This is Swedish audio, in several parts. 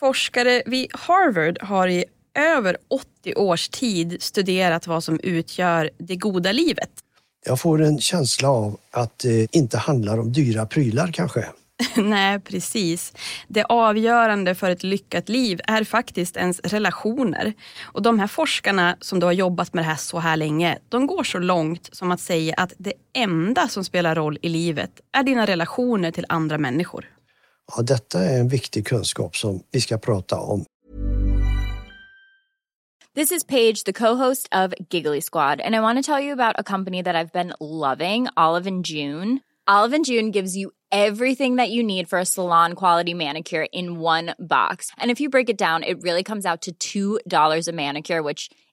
Forskare vid Harvard har i över 80 års tid studerat vad som utgör det goda livet. Jag får en känsla av att det inte handlar om dyra prylar kanske. Nej, precis. Det avgörande för ett lyckat liv är faktiskt ens relationer. Och de här forskarna som då har jobbat med det här så här länge, de går så långt som att säga att det enda som spelar roll i livet är dina relationer till andra människor. Ja, detta är en viktig kunskap som vi ska prata om. This is Paige, the co-host of Giggly Squad, and I want to tell you about a company that I've been loving, Olive and June. Olive and June gives you everything that you need for a salon quality manicure in one box. And if you break it down, it really comes out to $2 a manicure, which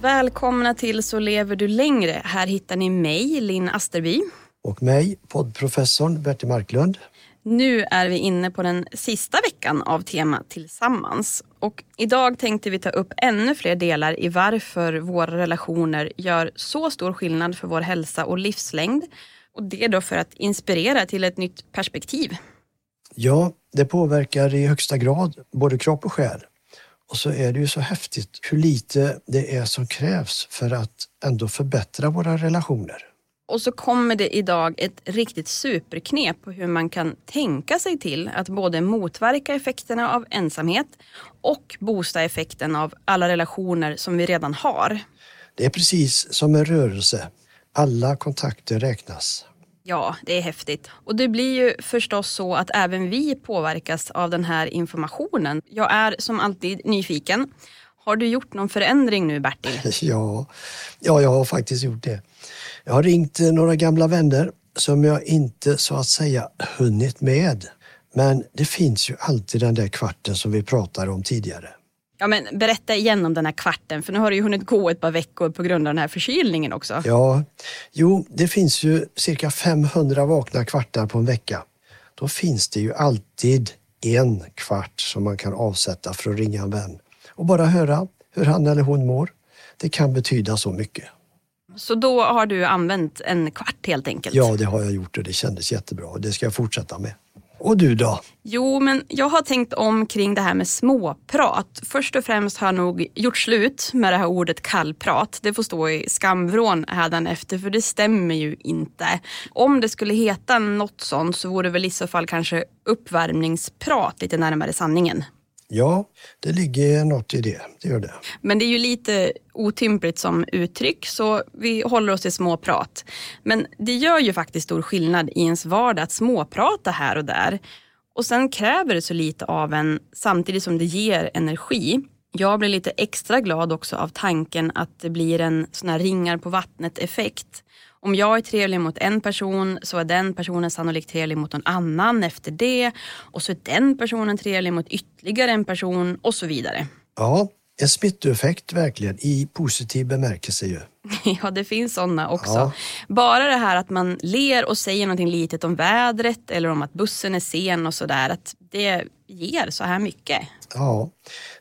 Välkomna till Så lever du längre. Här hittar ni mig, Linn Asterby. Och mig, poddprofessorn Bertil Marklund. Nu är vi inne på den sista veckan av tema Tillsammans. Och idag tänkte vi ta upp ännu fler delar i varför våra relationer gör så stor skillnad för vår hälsa och livslängd. Och det då för att inspirera till ett nytt perspektiv. Ja, det påverkar i högsta grad både kropp och själ. Och så är det ju så häftigt hur lite det är som krävs för att ändå förbättra våra relationer. Och så kommer det idag ett riktigt superknep på hur man kan tänka sig till att både motverka effekterna av ensamhet och boosta effekten av alla relationer som vi redan har. Det är precis som en rörelse. Alla kontakter räknas. Ja, det är häftigt. Och det blir ju förstås så att även vi påverkas av den här informationen. Jag är som alltid nyfiken. Har du gjort någon förändring nu Bertil? Ja, ja, jag har faktiskt gjort det. Jag har ringt eh, några gamla vänner som jag inte så att säga hunnit med. Men det finns ju alltid den där kvarten som vi pratade om tidigare. Ja, men berätta igen om den här kvarten, för nu har det ju hunnit gå ett par veckor på grund av den här förkylningen också. Ja, jo, det finns ju cirka 500 vakna kvartar på en vecka. Då finns det ju alltid en kvart som man kan avsätta för att ringa en vän och bara höra hur han eller hon mår. Det kan betyda så mycket. Så då har du använt en kvart helt enkelt? Ja, det har jag gjort och det kändes jättebra och det ska jag fortsätta med. Och du då? Jo, men jag har tänkt om kring det här med småprat. Först och främst har jag nog gjort slut med det här ordet kallprat. Det får stå i skamvrån efter för det stämmer ju inte. Om det skulle heta något sånt så vore det väl i så fall kanske uppvärmningsprat lite närmare sanningen. Ja, det ligger något i det. Det gör det. Men det är ju lite otympligt som uttryck så vi håller oss till småprat. Men det gör ju faktiskt stor skillnad i ens vardag att småprata här och där. Och sen kräver det så lite av en samtidigt som det ger energi. Jag blir lite extra glad också av tanken att det blir en sån här ringar på vattnet effekt. Om jag är trevlig mot en person så är den personen sannolikt trevlig mot någon annan efter det. Och så är den personen trevlig mot ytterligare en person och så vidare. Ja, en smittoeffekt verkligen i positiv bemärkelse ju. Ja, det finns sådana också. Ja. Bara det här att man ler och säger någonting litet om vädret eller om att bussen är sen och sådär. Att det ger så här mycket. Ja,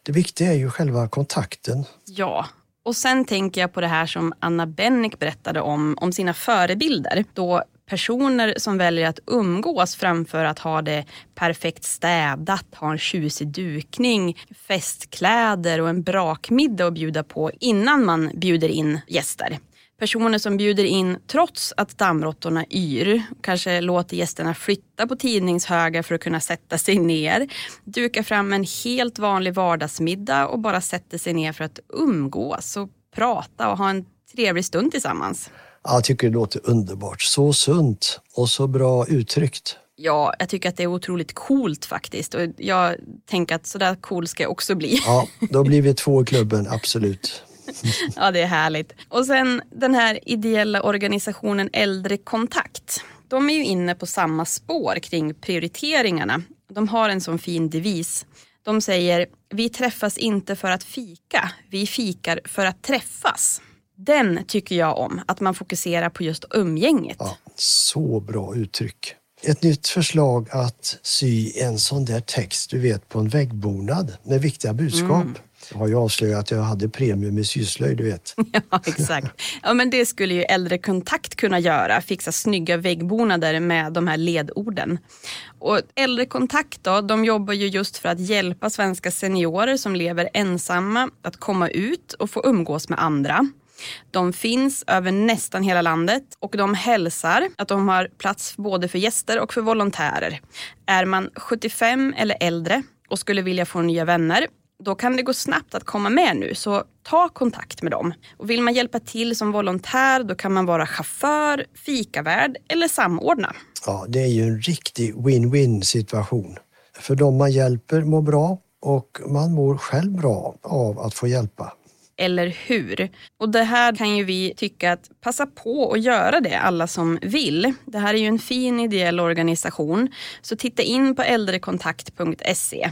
det viktiga är ju själva kontakten. Ja, och sen tänker jag på det här som Anna Bennick berättade om, om sina förebilder. Då personer som väljer att umgås framför att ha det perfekt städat, ha en tjusig dukning, festkläder och en brakmiddag att bjuda på innan man bjuder in gäster. Personer som bjuder in trots att dammråttorna yr, kanske låter gästerna flytta på tidningshögar för att kunna sätta sig ner, dukar fram en helt vanlig vardagsmiddag och bara sätter sig ner för att umgås och prata och ha en trevlig stund tillsammans. Ja, Jag tycker det låter underbart. Så sunt och så bra uttryckt. Ja, jag tycker att det är otroligt coolt faktiskt och jag tänker att sådär cool ska jag också bli. Ja, då blir vi två i klubben, absolut. Ja, det är härligt. Och sen den här ideella organisationen Äldre Kontakt. De är ju inne på samma spår kring prioriteringarna. De har en sån fin devis. De säger, vi träffas inte för att fika, vi fikar för att träffas. Den tycker jag om, att man fokuserar på just umgänget. Ja, så bra uttryck. Ett nytt förslag att sy en sån där text, du vet, på en väggbonad med viktiga budskap. Jag har ju avslöjat att jag hade premium i syslöjd, du vet. Ja, exakt. Ja, men det skulle ju Äldre Kontakt kunna göra. Fixa snygga väggbonader med de här ledorden. Och Äldre Kontakt då, de jobbar ju just för att hjälpa svenska seniorer som lever ensamma att komma ut och få umgås med andra. De finns över nästan hela landet och de hälsar att de har plats både för gäster och för volontärer. Är man 75 eller äldre och skulle vilja få nya vänner då kan det gå snabbt att komma med nu, så ta kontakt med dem. Och vill man hjälpa till som volontär då kan man vara chaufför, fikavärd eller samordna. Ja, det är ju en riktig win-win situation. För de man hjälper mår bra och man mår själv bra av att få hjälpa. Eller hur? Och det här kan ju vi tycka att passa på att göra det, alla som vill. Det här är ju en fin ideell organisation, så titta in på äldrekontakt.se.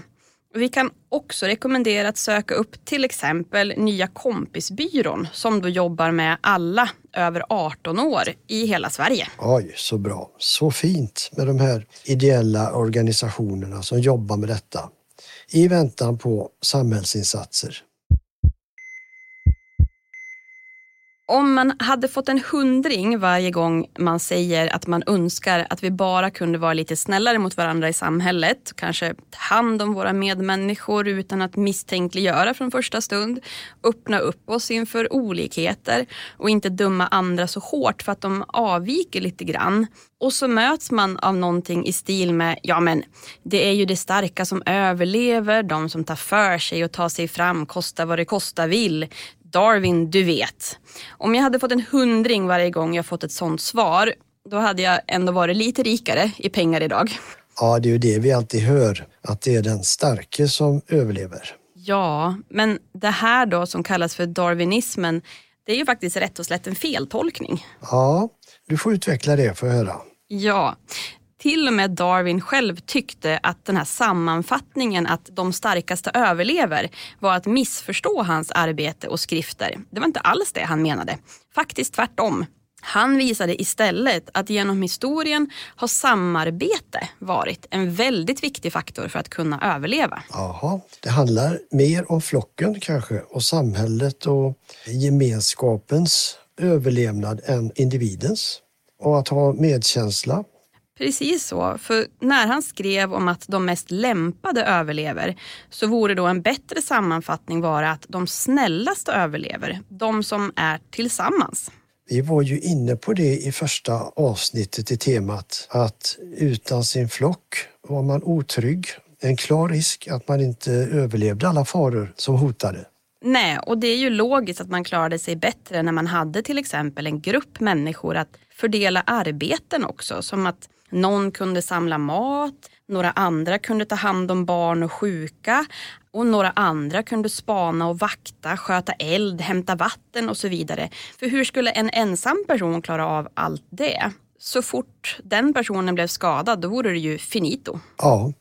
Vi kan också rekommendera att söka upp till exempel Nya kompisbyrån som då jobbar med alla över 18 år i hela Sverige. Oj, så bra. Så fint med de här ideella organisationerna som jobbar med detta i väntan på samhällsinsatser. Om man hade fått en hundring varje gång man säger att man önskar att vi bara kunde vara lite snällare mot varandra i samhället, kanske ta hand om våra medmänniskor utan att misstänkliggöra från första stund, öppna upp oss inför olikheter och inte döma andra så hårt för att de avviker lite grann. Och så möts man av någonting i stil med, ja men det är ju det starka som överlever, de som tar för sig och tar sig fram, kosta vad det kosta vill. Darwin, du vet. Om jag hade fått en hundring varje gång jag fått ett sånt svar, då hade jag ändå varit lite rikare i pengar idag. Ja, det är ju det vi alltid hör, att det är den starke som överlever. Ja, men det här då som kallas för darwinismen, det är ju faktiskt rätt och slätt en feltolkning. Ja, du får utveckla det för att höra. Ja, till och med Darwin själv tyckte att den här sammanfattningen att de starkaste överlever var att missförstå hans arbete och skrifter. Det var inte alls det han menade. Faktiskt tvärtom. Han visade istället att genom historien har samarbete varit en väldigt viktig faktor för att kunna överleva. Jaha, det handlar mer om flocken kanske och samhället och gemenskapens överlevnad än individens. Och att ha medkänsla. Precis så, för när han skrev om att de mest lämpade överlever så vore då en bättre sammanfattning vara att de snällaste överlever, de som är tillsammans. Vi var ju inne på det i första avsnittet i temat att utan sin flock var man otrygg. En klar risk att man inte överlevde alla faror som hotade. Nej, och det är ju logiskt att man klarade sig bättre när man hade till exempel en grupp människor att fördela arbeten också. Som att någon kunde samla mat, några andra kunde ta hand om barn och sjuka och några andra kunde spana och vakta, sköta eld, hämta vatten och så vidare. För hur skulle en ensam person klara av allt det? Så fort den personen blev skadad, då vore det ju finito. Ja,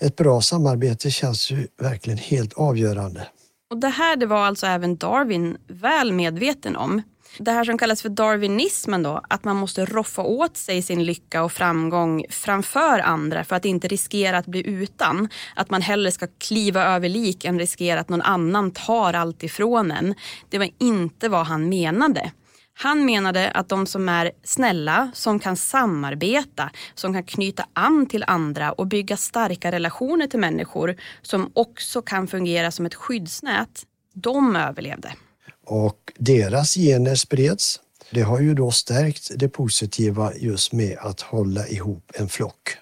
ett bra samarbete känns ju verkligen helt avgörande. Och det här det var alltså även Darwin väl medveten om. Det här som kallas för darwinismen då, att man måste roffa åt sig sin lycka och framgång framför andra för att inte riskera att bli utan. Att man hellre ska kliva över lik än riskera att någon annan tar allt ifrån en. Det var inte vad han menade. Han menade att de som är snälla, som kan samarbeta, som kan knyta an till andra och bygga starka relationer till människor som också kan fungera som ett skyddsnät, de överlevde. Och deras gener spreds. Det har ju då stärkt det positiva just med att hålla ihop en flock.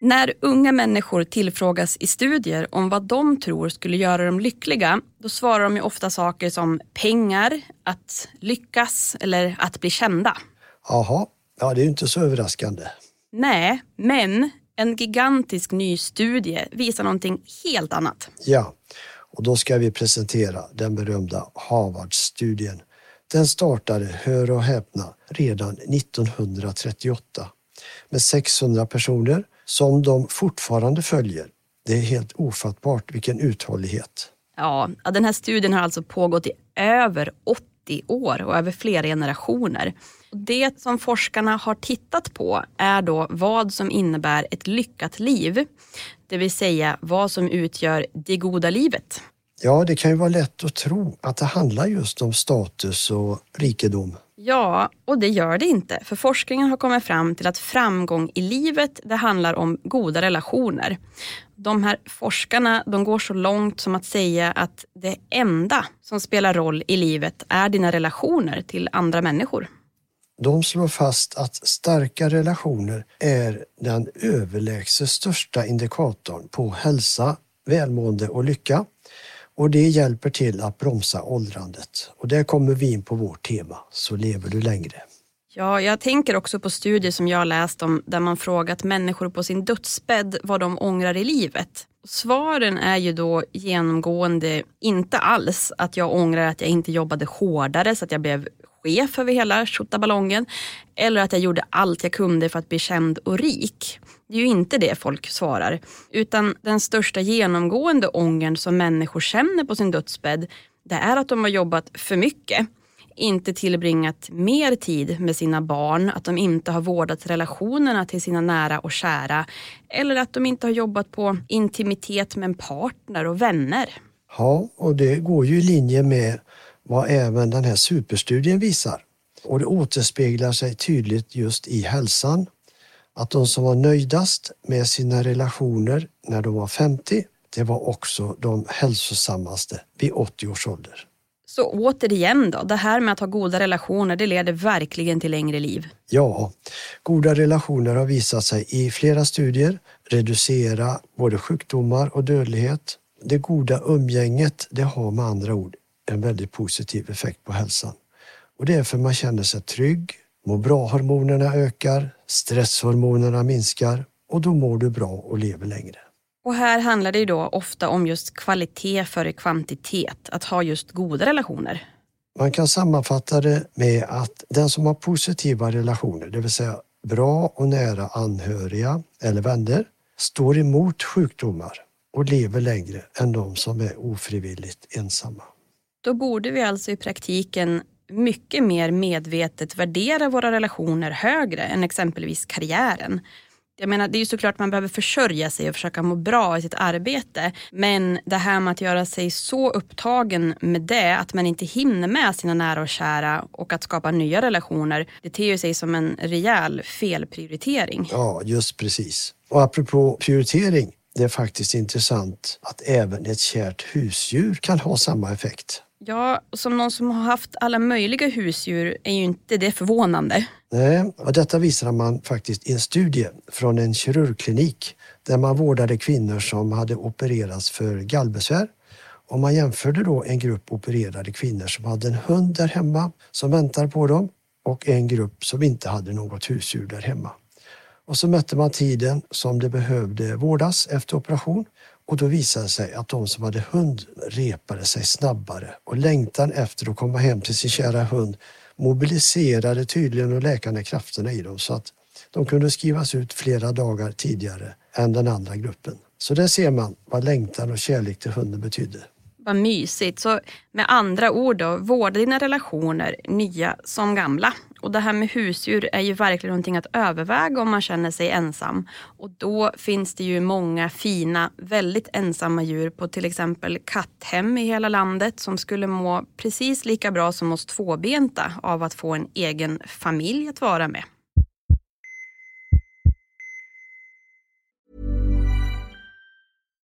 När unga människor tillfrågas i studier om vad de tror skulle göra dem lyckliga, då svarar de ju ofta saker som pengar, att lyckas eller att bli kända. Jaha, ja det är ju inte så överraskande. Nej, men en gigantisk ny studie visar någonting helt annat. Ja, och då ska vi presentera den berömda Harvard-studien. Den startade, hör och häpna, redan 1938 med 600 personer som de fortfarande följer. Det är helt ofattbart vilken uthållighet. Ja, den här studien har alltså pågått i över 80 år och över flera generationer. Det som forskarna har tittat på är då vad som innebär ett lyckat liv. Det vill säga vad som utgör det goda livet. Ja, det kan ju vara lätt att tro att det handlar just om status och rikedom. Ja, och det gör det inte. För forskningen har kommit fram till att framgång i livet, det handlar om goda relationer. De här forskarna, de går så långt som att säga att det enda som spelar roll i livet är dina relationer till andra människor. De slår fast att starka relationer är den överlägset största indikatorn på hälsa, välmående och lycka. Och det hjälper till att bromsa åldrandet. Och där kommer vi in på vårt tema, så lever du längre. Ja, jag tänker också på studier som jag läst om där man frågat människor på sin dödsbädd vad de ångrar i livet. Svaren är ju då genomgående inte alls att jag ångrar att jag inte jobbade hårdare så att jag blev chef över hela tjottaballongen eller att jag gjorde allt jag kunde för att bli känd och rik. Det är ju inte det folk svarar. Utan den största genomgående ångern som människor känner på sin dödsbädd det är att de har jobbat för mycket. Inte tillbringat mer tid med sina barn, att de inte har vårdat relationerna till sina nära och kära. Eller att de inte har jobbat på intimitet med en partner och vänner. Ja, och det går ju i linje med vad även den här superstudien visar. Och det återspeglar sig tydligt just i hälsan. Att de som var nöjdast med sina relationer när de var 50, det var också de hälsosammaste vid 80 års ålder. Så återigen då, det här med att ha goda relationer, det leder verkligen till längre liv? Ja, goda relationer har visat sig i flera studier reducera både sjukdomar och dödlighet. Det goda umgänget, det har med andra ord en väldigt positiv effekt på hälsan. Och det är för man känner sig trygg, må bra-hormonerna ökar, stresshormonerna minskar och då mår du bra och lever längre. Och här handlar det ju då ofta om just kvalitet före kvantitet, att ha just goda relationer. Man kan sammanfatta det med att den som har positiva relationer, det vill säga bra och nära anhöriga eller vänner, står emot sjukdomar och lever längre än de som är ofrivilligt ensamma. Då borde vi alltså i praktiken mycket mer medvetet värdera våra relationer högre än exempelvis karriären. Jag menar, det är ju såklart man behöver försörja sig och försöka må bra i sitt arbete. Men det här med att göra sig så upptagen med det att man inte hinner med sina nära och kära och att skapa nya relationer, det ter sig som en rejäl felprioritering. Ja, just precis. Och apropå prioritering, det är faktiskt intressant att även ett kärt husdjur kan ha samma effekt. Ja, som någon som har haft alla möjliga husdjur är ju inte det förvånande. Nej, och detta visar man faktiskt i en studie från en kirurgklinik där man vårdade kvinnor som hade opererats för gallbesvär Och man jämförde då en grupp opererade kvinnor som hade en hund där hemma som väntar på dem och en grupp som inte hade något husdjur där hemma. Och så mätte man tiden som det behövde vårdas efter operation och då visade det sig att de som hade hund repade sig snabbare och längtan efter att komma hem till sin kära hund mobiliserade tydligen de läkande krafterna i dem så att de kunde skrivas ut flera dagar tidigare än den andra gruppen. Så där ser man vad längtan och kärlek till hunden betydde. Vad mysigt. Så med andra ord, då, vårda dina relationer, nya som gamla. Och det här med husdjur är ju verkligen någonting att överväga om man känner sig ensam. Och då finns det ju många fina, väldigt ensamma djur på till exempel katthem i hela landet som skulle må precis lika bra som oss tvåbenta av att få en egen familj att vara med.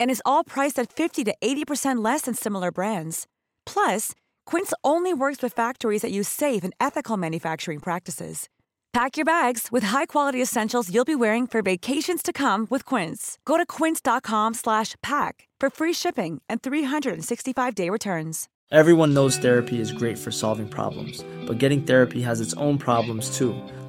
And is all priced at 50 to 80% less than similar brands. Plus, Quince only works with factories that use safe and ethical manufacturing practices. Pack your bags with high-quality essentials you'll be wearing for vacations to come with Quince. Go to quince.com/pack for free shipping and 365-day returns. Everyone knows therapy is great for solving problems, but getting therapy has its own problems too,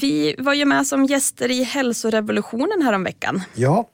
Vi var ju med som gäster i hälsorevolutionen häromveckan. Ja,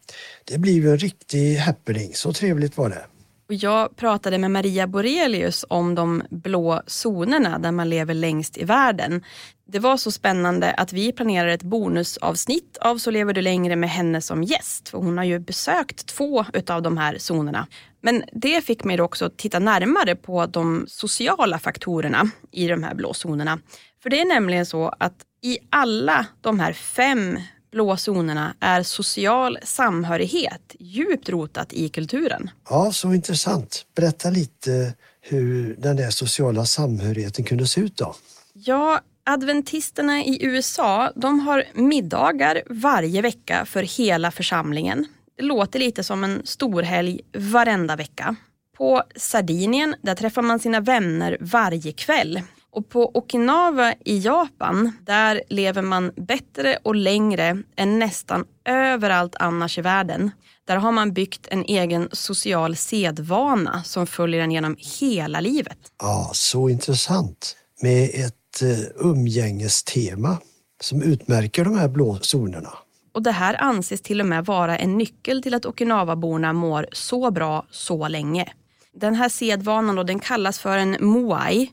det blev en riktig happening. Så trevligt var det. Och jag pratade med Maria Borelius om de blå zonerna där man lever längst i världen. Det var så spännande att vi planerade ett bonusavsnitt av Så lever du längre med henne som gäst. För hon har ju besökt två utav de här zonerna. Men det fick mig då också att titta närmare på de sociala faktorerna i de här blå zonerna. För det är nämligen så att i alla de här fem blå zonerna är social samhörighet djupt rotat i kulturen. Ja, så intressant. Berätta lite hur den där sociala samhörigheten kunde se ut då. Ja, adventisterna i USA de har middagar varje vecka för hela församlingen. Det låter lite som en storhelg varenda vecka. På Sardinien där träffar man sina vänner varje kväll. Och på Okinawa i Japan, där lever man bättre och längre än nästan överallt annars i världen. Där har man byggt en egen social sedvana som följer en genom hela livet. Ja, så intressant. Med ett eh, umgängestema som utmärker de här blå zonerna. Och det här anses till och med vara en nyckel till att Okinawaborna mår så bra så länge. Den här sedvanan då, den kallas för en moai.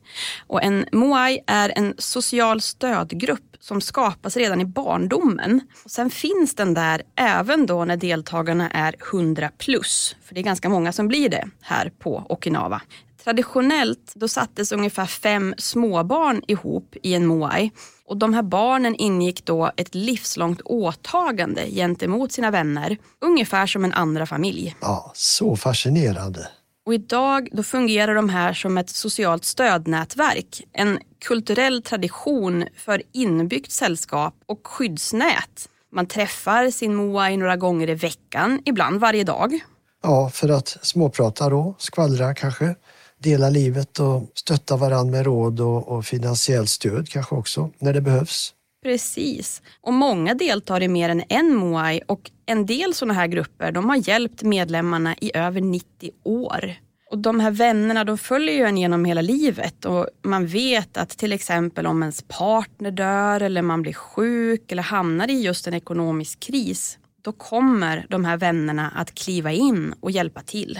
Och en moai är en social stödgrupp som skapas redan i barndomen. Och sen finns den där även då när deltagarna är 100 plus. För det är ganska många som blir det här på Okinawa. Traditionellt då sattes ungefär fem småbarn ihop i en moai och de här barnen ingick då ett livslångt åtagande gentemot sina vänner, ungefär som en andra familj. Ja, så fascinerande. Och idag då fungerar de här som ett socialt stödnätverk, en kulturell tradition för inbyggt sällskap och skyddsnät. Man träffar sin moai några gånger i veckan, ibland varje dag. Ja, för att småprata då, skvallra kanske, dela livet och stötta varandra med råd och, och finansiellt stöd kanske också när det behövs. Precis. Och många deltar i mer än en Moai och en del sådana här grupper de har hjälpt medlemmarna i över 90 år. Och de här vännerna de följer ju en genom hela livet och man vet att till exempel om ens partner dör eller man blir sjuk eller hamnar i just en ekonomisk kris, då kommer de här vännerna att kliva in och hjälpa till.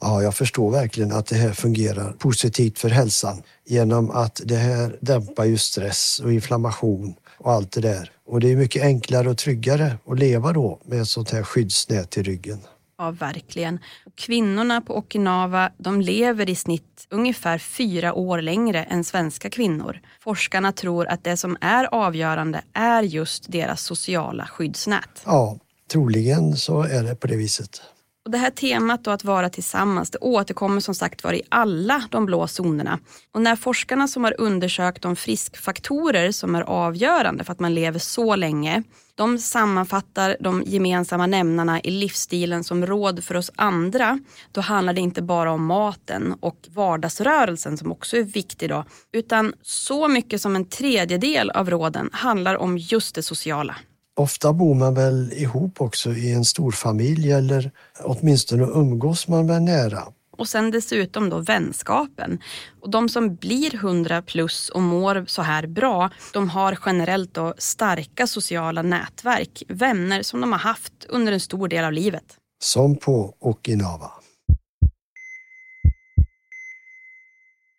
Ja, jag förstår verkligen att det här fungerar positivt för hälsan genom att det här dämpar ju stress och inflammation och allt det där. Och det är mycket enklare och tryggare att leva då med ett sånt här skyddsnät i ryggen. Ja, verkligen. Kvinnorna på Okinawa de lever i snitt ungefär fyra år längre än svenska kvinnor. Forskarna tror att det som är avgörande är just deras sociala skyddsnät. Ja, troligen så är det på det viset. Och det här temat då att vara tillsammans det återkommer som sagt var i alla de blå zonerna. Och när forskarna som har undersökt de friskfaktorer som är avgörande för att man lever så länge, de sammanfattar de gemensamma nämnarna i livsstilen som råd för oss andra. Då handlar det inte bara om maten och vardagsrörelsen som också är viktig då, utan så mycket som en tredjedel av råden handlar om just det sociala. Ofta bor man väl ihop också i en stor familj eller åtminstone umgås man väl nära. Och sen dessutom då vänskapen. Och de som blir 100 plus och mår så här bra, de har generellt då starka sociala nätverk, vänner som de har haft under en stor del av livet. Som på Okinawa.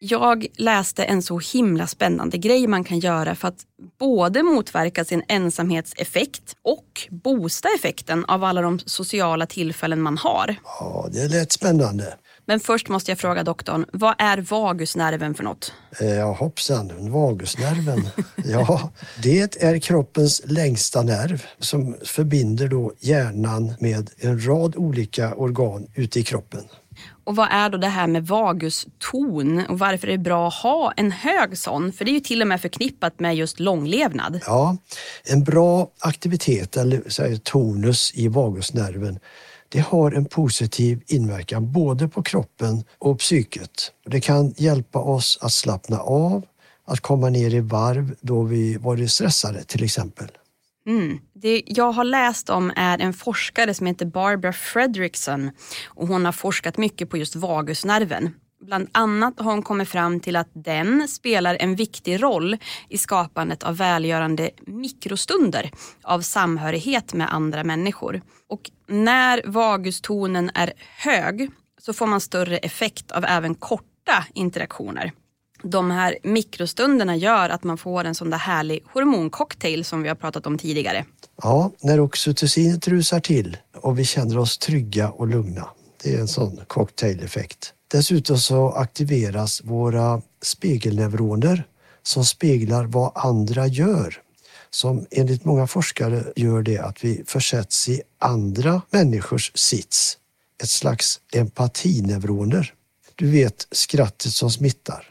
Jag läste en så himla spännande grej man kan göra för att både motverka sin ensamhetseffekt och boosta effekten av alla de sociala tillfällen man har. Ja, det lät spännande. Men först måste jag fråga doktorn, vad är vagusnerven för något? Eh, ja, hoppsan, vagusnerven. ja, det är kroppens längsta nerv som förbinder då hjärnan med en rad olika organ ute i kroppen. Och vad är då det här med vaguston och varför är det bra att ha en hög sån? För det är ju till och med förknippat med just långlevnad. Ja, en bra aktivitet eller säger, tonus i vagusnerven det har en positiv inverkan både på kroppen och psyket. Det kan hjälpa oss att slappna av, att komma ner i varv då vi varit stressade till exempel. Mm. Det jag har läst om är en forskare som heter Barbara Fredrickson och hon har forskat mycket på just vagusnerven. Bland annat har hon kommit fram till att den spelar en viktig roll i skapandet av välgörande mikrostunder av samhörighet med andra människor. Och när vagustonen är hög så får man större effekt av även korta interaktioner de här mikrostunderna gör att man får en sån där härlig hormoncocktail som vi har pratat om tidigare. Ja, när oxytocinet rusar till och vi känner oss trygga och lugna. Det är en sån cocktaileffekt. Dessutom så aktiveras våra spegelneuroner som speglar vad andra gör. Som enligt många forskare gör det att vi försätts i andra människors sits. Ett slags empatineuroner. Du vet skrattet som smittar.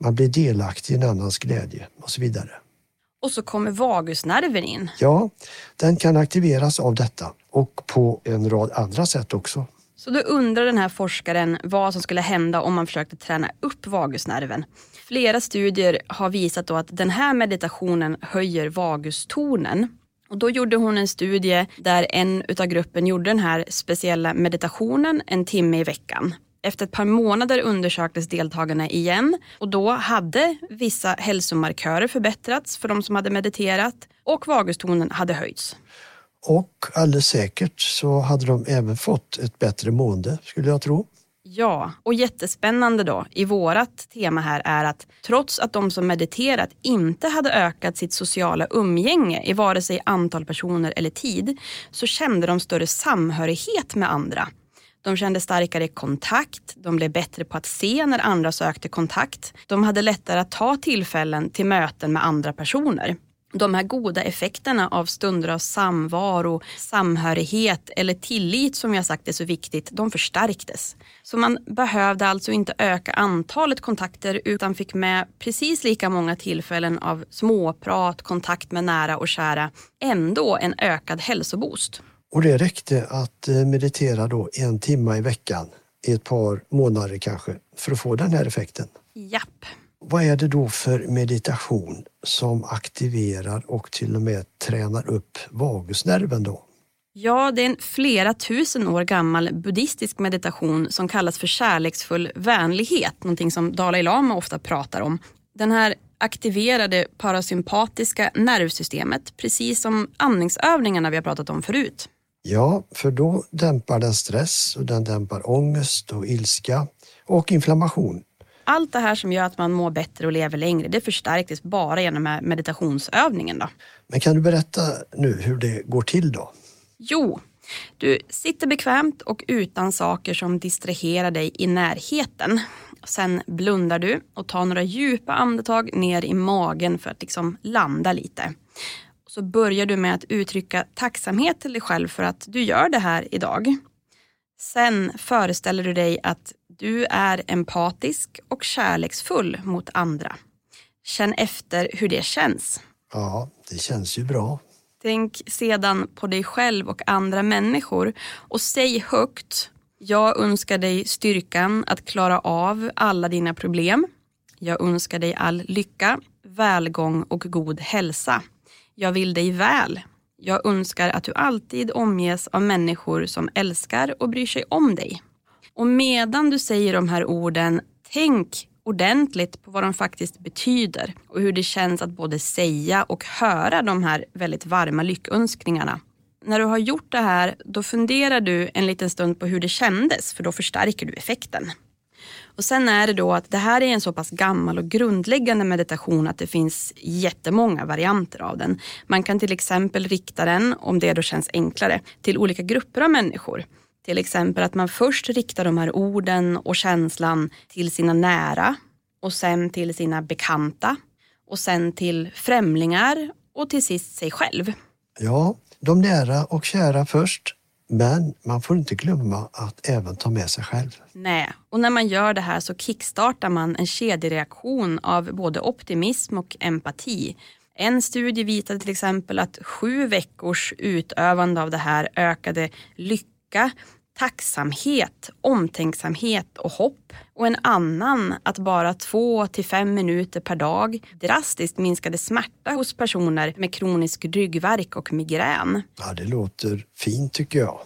Man blir delaktig i en annans glädje och så vidare. Och så kommer vagusnerven in. Ja, den kan aktiveras av detta och på en rad andra sätt också. Så då undrar den här forskaren vad som skulle hända om man försökte träna upp vagusnerven. Flera studier har visat att den här meditationen höjer vagustonen. Och då gjorde hon en studie där en utav gruppen gjorde den här speciella meditationen en timme i veckan. Efter ett par månader undersöktes deltagarna igen och då hade vissa hälsomarkörer förbättrats för de som hade mediterat och vagustonen hade höjts. Och alldeles säkert så hade de även fått ett bättre mående skulle jag tro. Ja, och jättespännande då i vårat tema här är att trots att de som mediterat inte hade ökat sitt sociala umgänge i vare sig antal personer eller tid så kände de större samhörighet med andra de kände starkare kontakt, de blev bättre på att se när andra sökte kontakt. De hade lättare att ta tillfällen till möten med andra personer. De här goda effekterna av stunder av samvaro, samhörighet eller tillit som jag sagt är så viktigt, de förstärktes. Så man behövde alltså inte öka antalet kontakter utan fick med precis lika många tillfällen av småprat, kontakt med nära och kära, ändå en ökad hälsoboost. Och det räckte att eh, meditera då en timme i veckan i ett par månader kanske för att få den här effekten. Japp. Vad är det då för meditation som aktiverar och till och med tränar upp vagusnerven då? Ja, det är en flera tusen år gammal buddhistisk meditation som kallas för kärleksfull vänlighet, någonting som Dalai Lama ofta pratar om. Den här aktiverade parasympatiska nervsystemet, precis som andningsövningarna vi har pratat om förut. Ja, för då dämpar den stress och den dämpar ångest och ilska och inflammation. Allt det här som gör att man mår bättre och lever längre, det förstärktes bara genom meditationsövningen. Då. Men kan du berätta nu hur det går till då? Jo, du sitter bekvämt och utan saker som distraherar dig i närheten. Sen blundar du och tar några djupa andetag ner i magen för att liksom landa lite. Så börjar du med att uttrycka tacksamhet till dig själv för att du gör det här idag. Sen föreställer du dig att du är empatisk och kärleksfull mot andra. Känn efter hur det känns. Ja, det känns ju bra. Tänk sedan på dig själv och andra människor och säg högt. Jag önskar dig styrkan att klara av alla dina problem. Jag önskar dig all lycka, välgång och god hälsa. Jag vill dig väl. Jag önskar att du alltid omges av människor som älskar och bryr sig om dig. Och medan du säger de här orden, tänk ordentligt på vad de faktiskt betyder och hur det känns att både säga och höra de här väldigt varma lyckönskningarna. När du har gjort det här, då funderar du en liten stund på hur det kändes, för då förstärker du effekten. Och Sen är det då att det här är en så pass gammal och grundläggande meditation att det finns jättemånga varianter av den. Man kan till exempel rikta den, om det då känns enklare, till olika grupper av människor. Till exempel att man först riktar de här orden och känslan till sina nära och sen till sina bekanta och sen till främlingar och till sist sig själv. Ja, de nära och kära först. Men man får inte glömma att även ta med sig själv. Nej, och när man gör det här så kickstartar man en kedjereaktion av både optimism och empati. En studie visade till exempel att sju veckors utövande av det här ökade lycka, tacksamhet, omtänksamhet och hopp. Och en annan att bara två till fem minuter per dag drastiskt minskade smärta hos personer med kronisk ryggvärk och migrän. Ja, det låter fint tycker jag.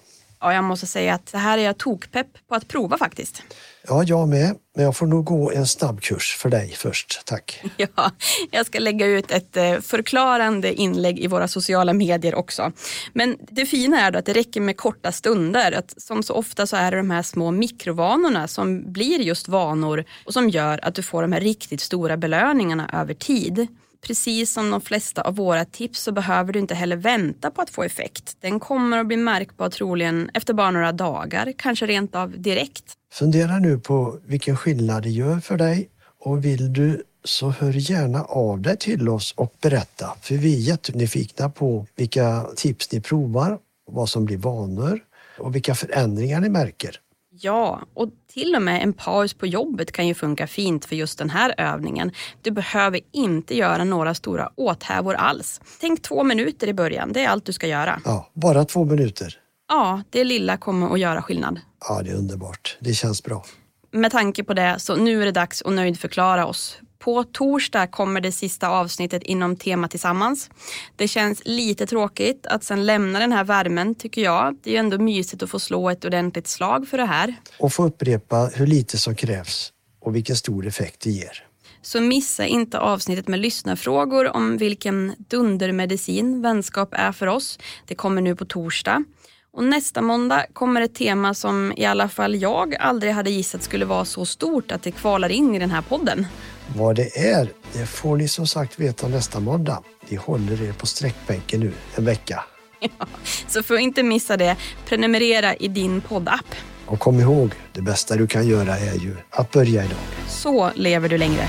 Ja, jag måste säga att det här är jag tokpepp på att prova faktiskt. Ja, jag med. Men jag får nog gå en snabbkurs för dig först, tack. Ja, jag ska lägga ut ett eh, förklarande inlägg i våra sociala medier också. Men det fina är då att det räcker med korta stunder. Att som så ofta så är det de här små mikrovanorna som blir just vanor och som gör att du får de här riktigt stora belöningarna över tid. Precis som de flesta av våra tips så behöver du inte heller vänta på att få effekt. Den kommer att bli märkbar troligen efter bara några dagar, kanske rent av direkt. Fundera nu på vilken skillnad det gör för dig och vill du så hör gärna av dig till oss och berätta. För vi är jättenyfikna på vilka tips ni provar, vad som blir vanor och vilka förändringar ni märker. Ja, och till och med en paus på jobbet kan ju funka fint för just den här övningen. Du behöver inte göra några stora åthävor alls. Tänk två minuter i början, det är allt du ska göra. Ja, bara två minuter. Ja, det lilla kommer att göra skillnad. Ja, det är underbart. Det känns bra. Med tanke på det, så nu är det dags att nöjdförklara oss. På torsdag kommer det sista avsnittet inom Tema Tillsammans. Det känns lite tråkigt att sen lämna den här värmen tycker jag. Det är ju ändå mysigt att få slå ett ordentligt slag för det här. Och få upprepa hur lite som krävs och vilken stor effekt det ger. Så missa inte avsnittet med lyssnarfrågor om vilken dundermedicin vänskap är för oss. Det kommer nu på torsdag. Och nästa måndag kommer ett tema som i alla fall jag aldrig hade gissat skulle vara så stort att det kvalar in i den här podden. Vad det är, det får ni som sagt veta nästa måndag. Vi håller er på sträckbänken nu en vecka. Ja, så för att inte missa det, prenumerera i din poddapp. Och kom ihåg, det bästa du kan göra är ju att börja idag. Så lever du längre.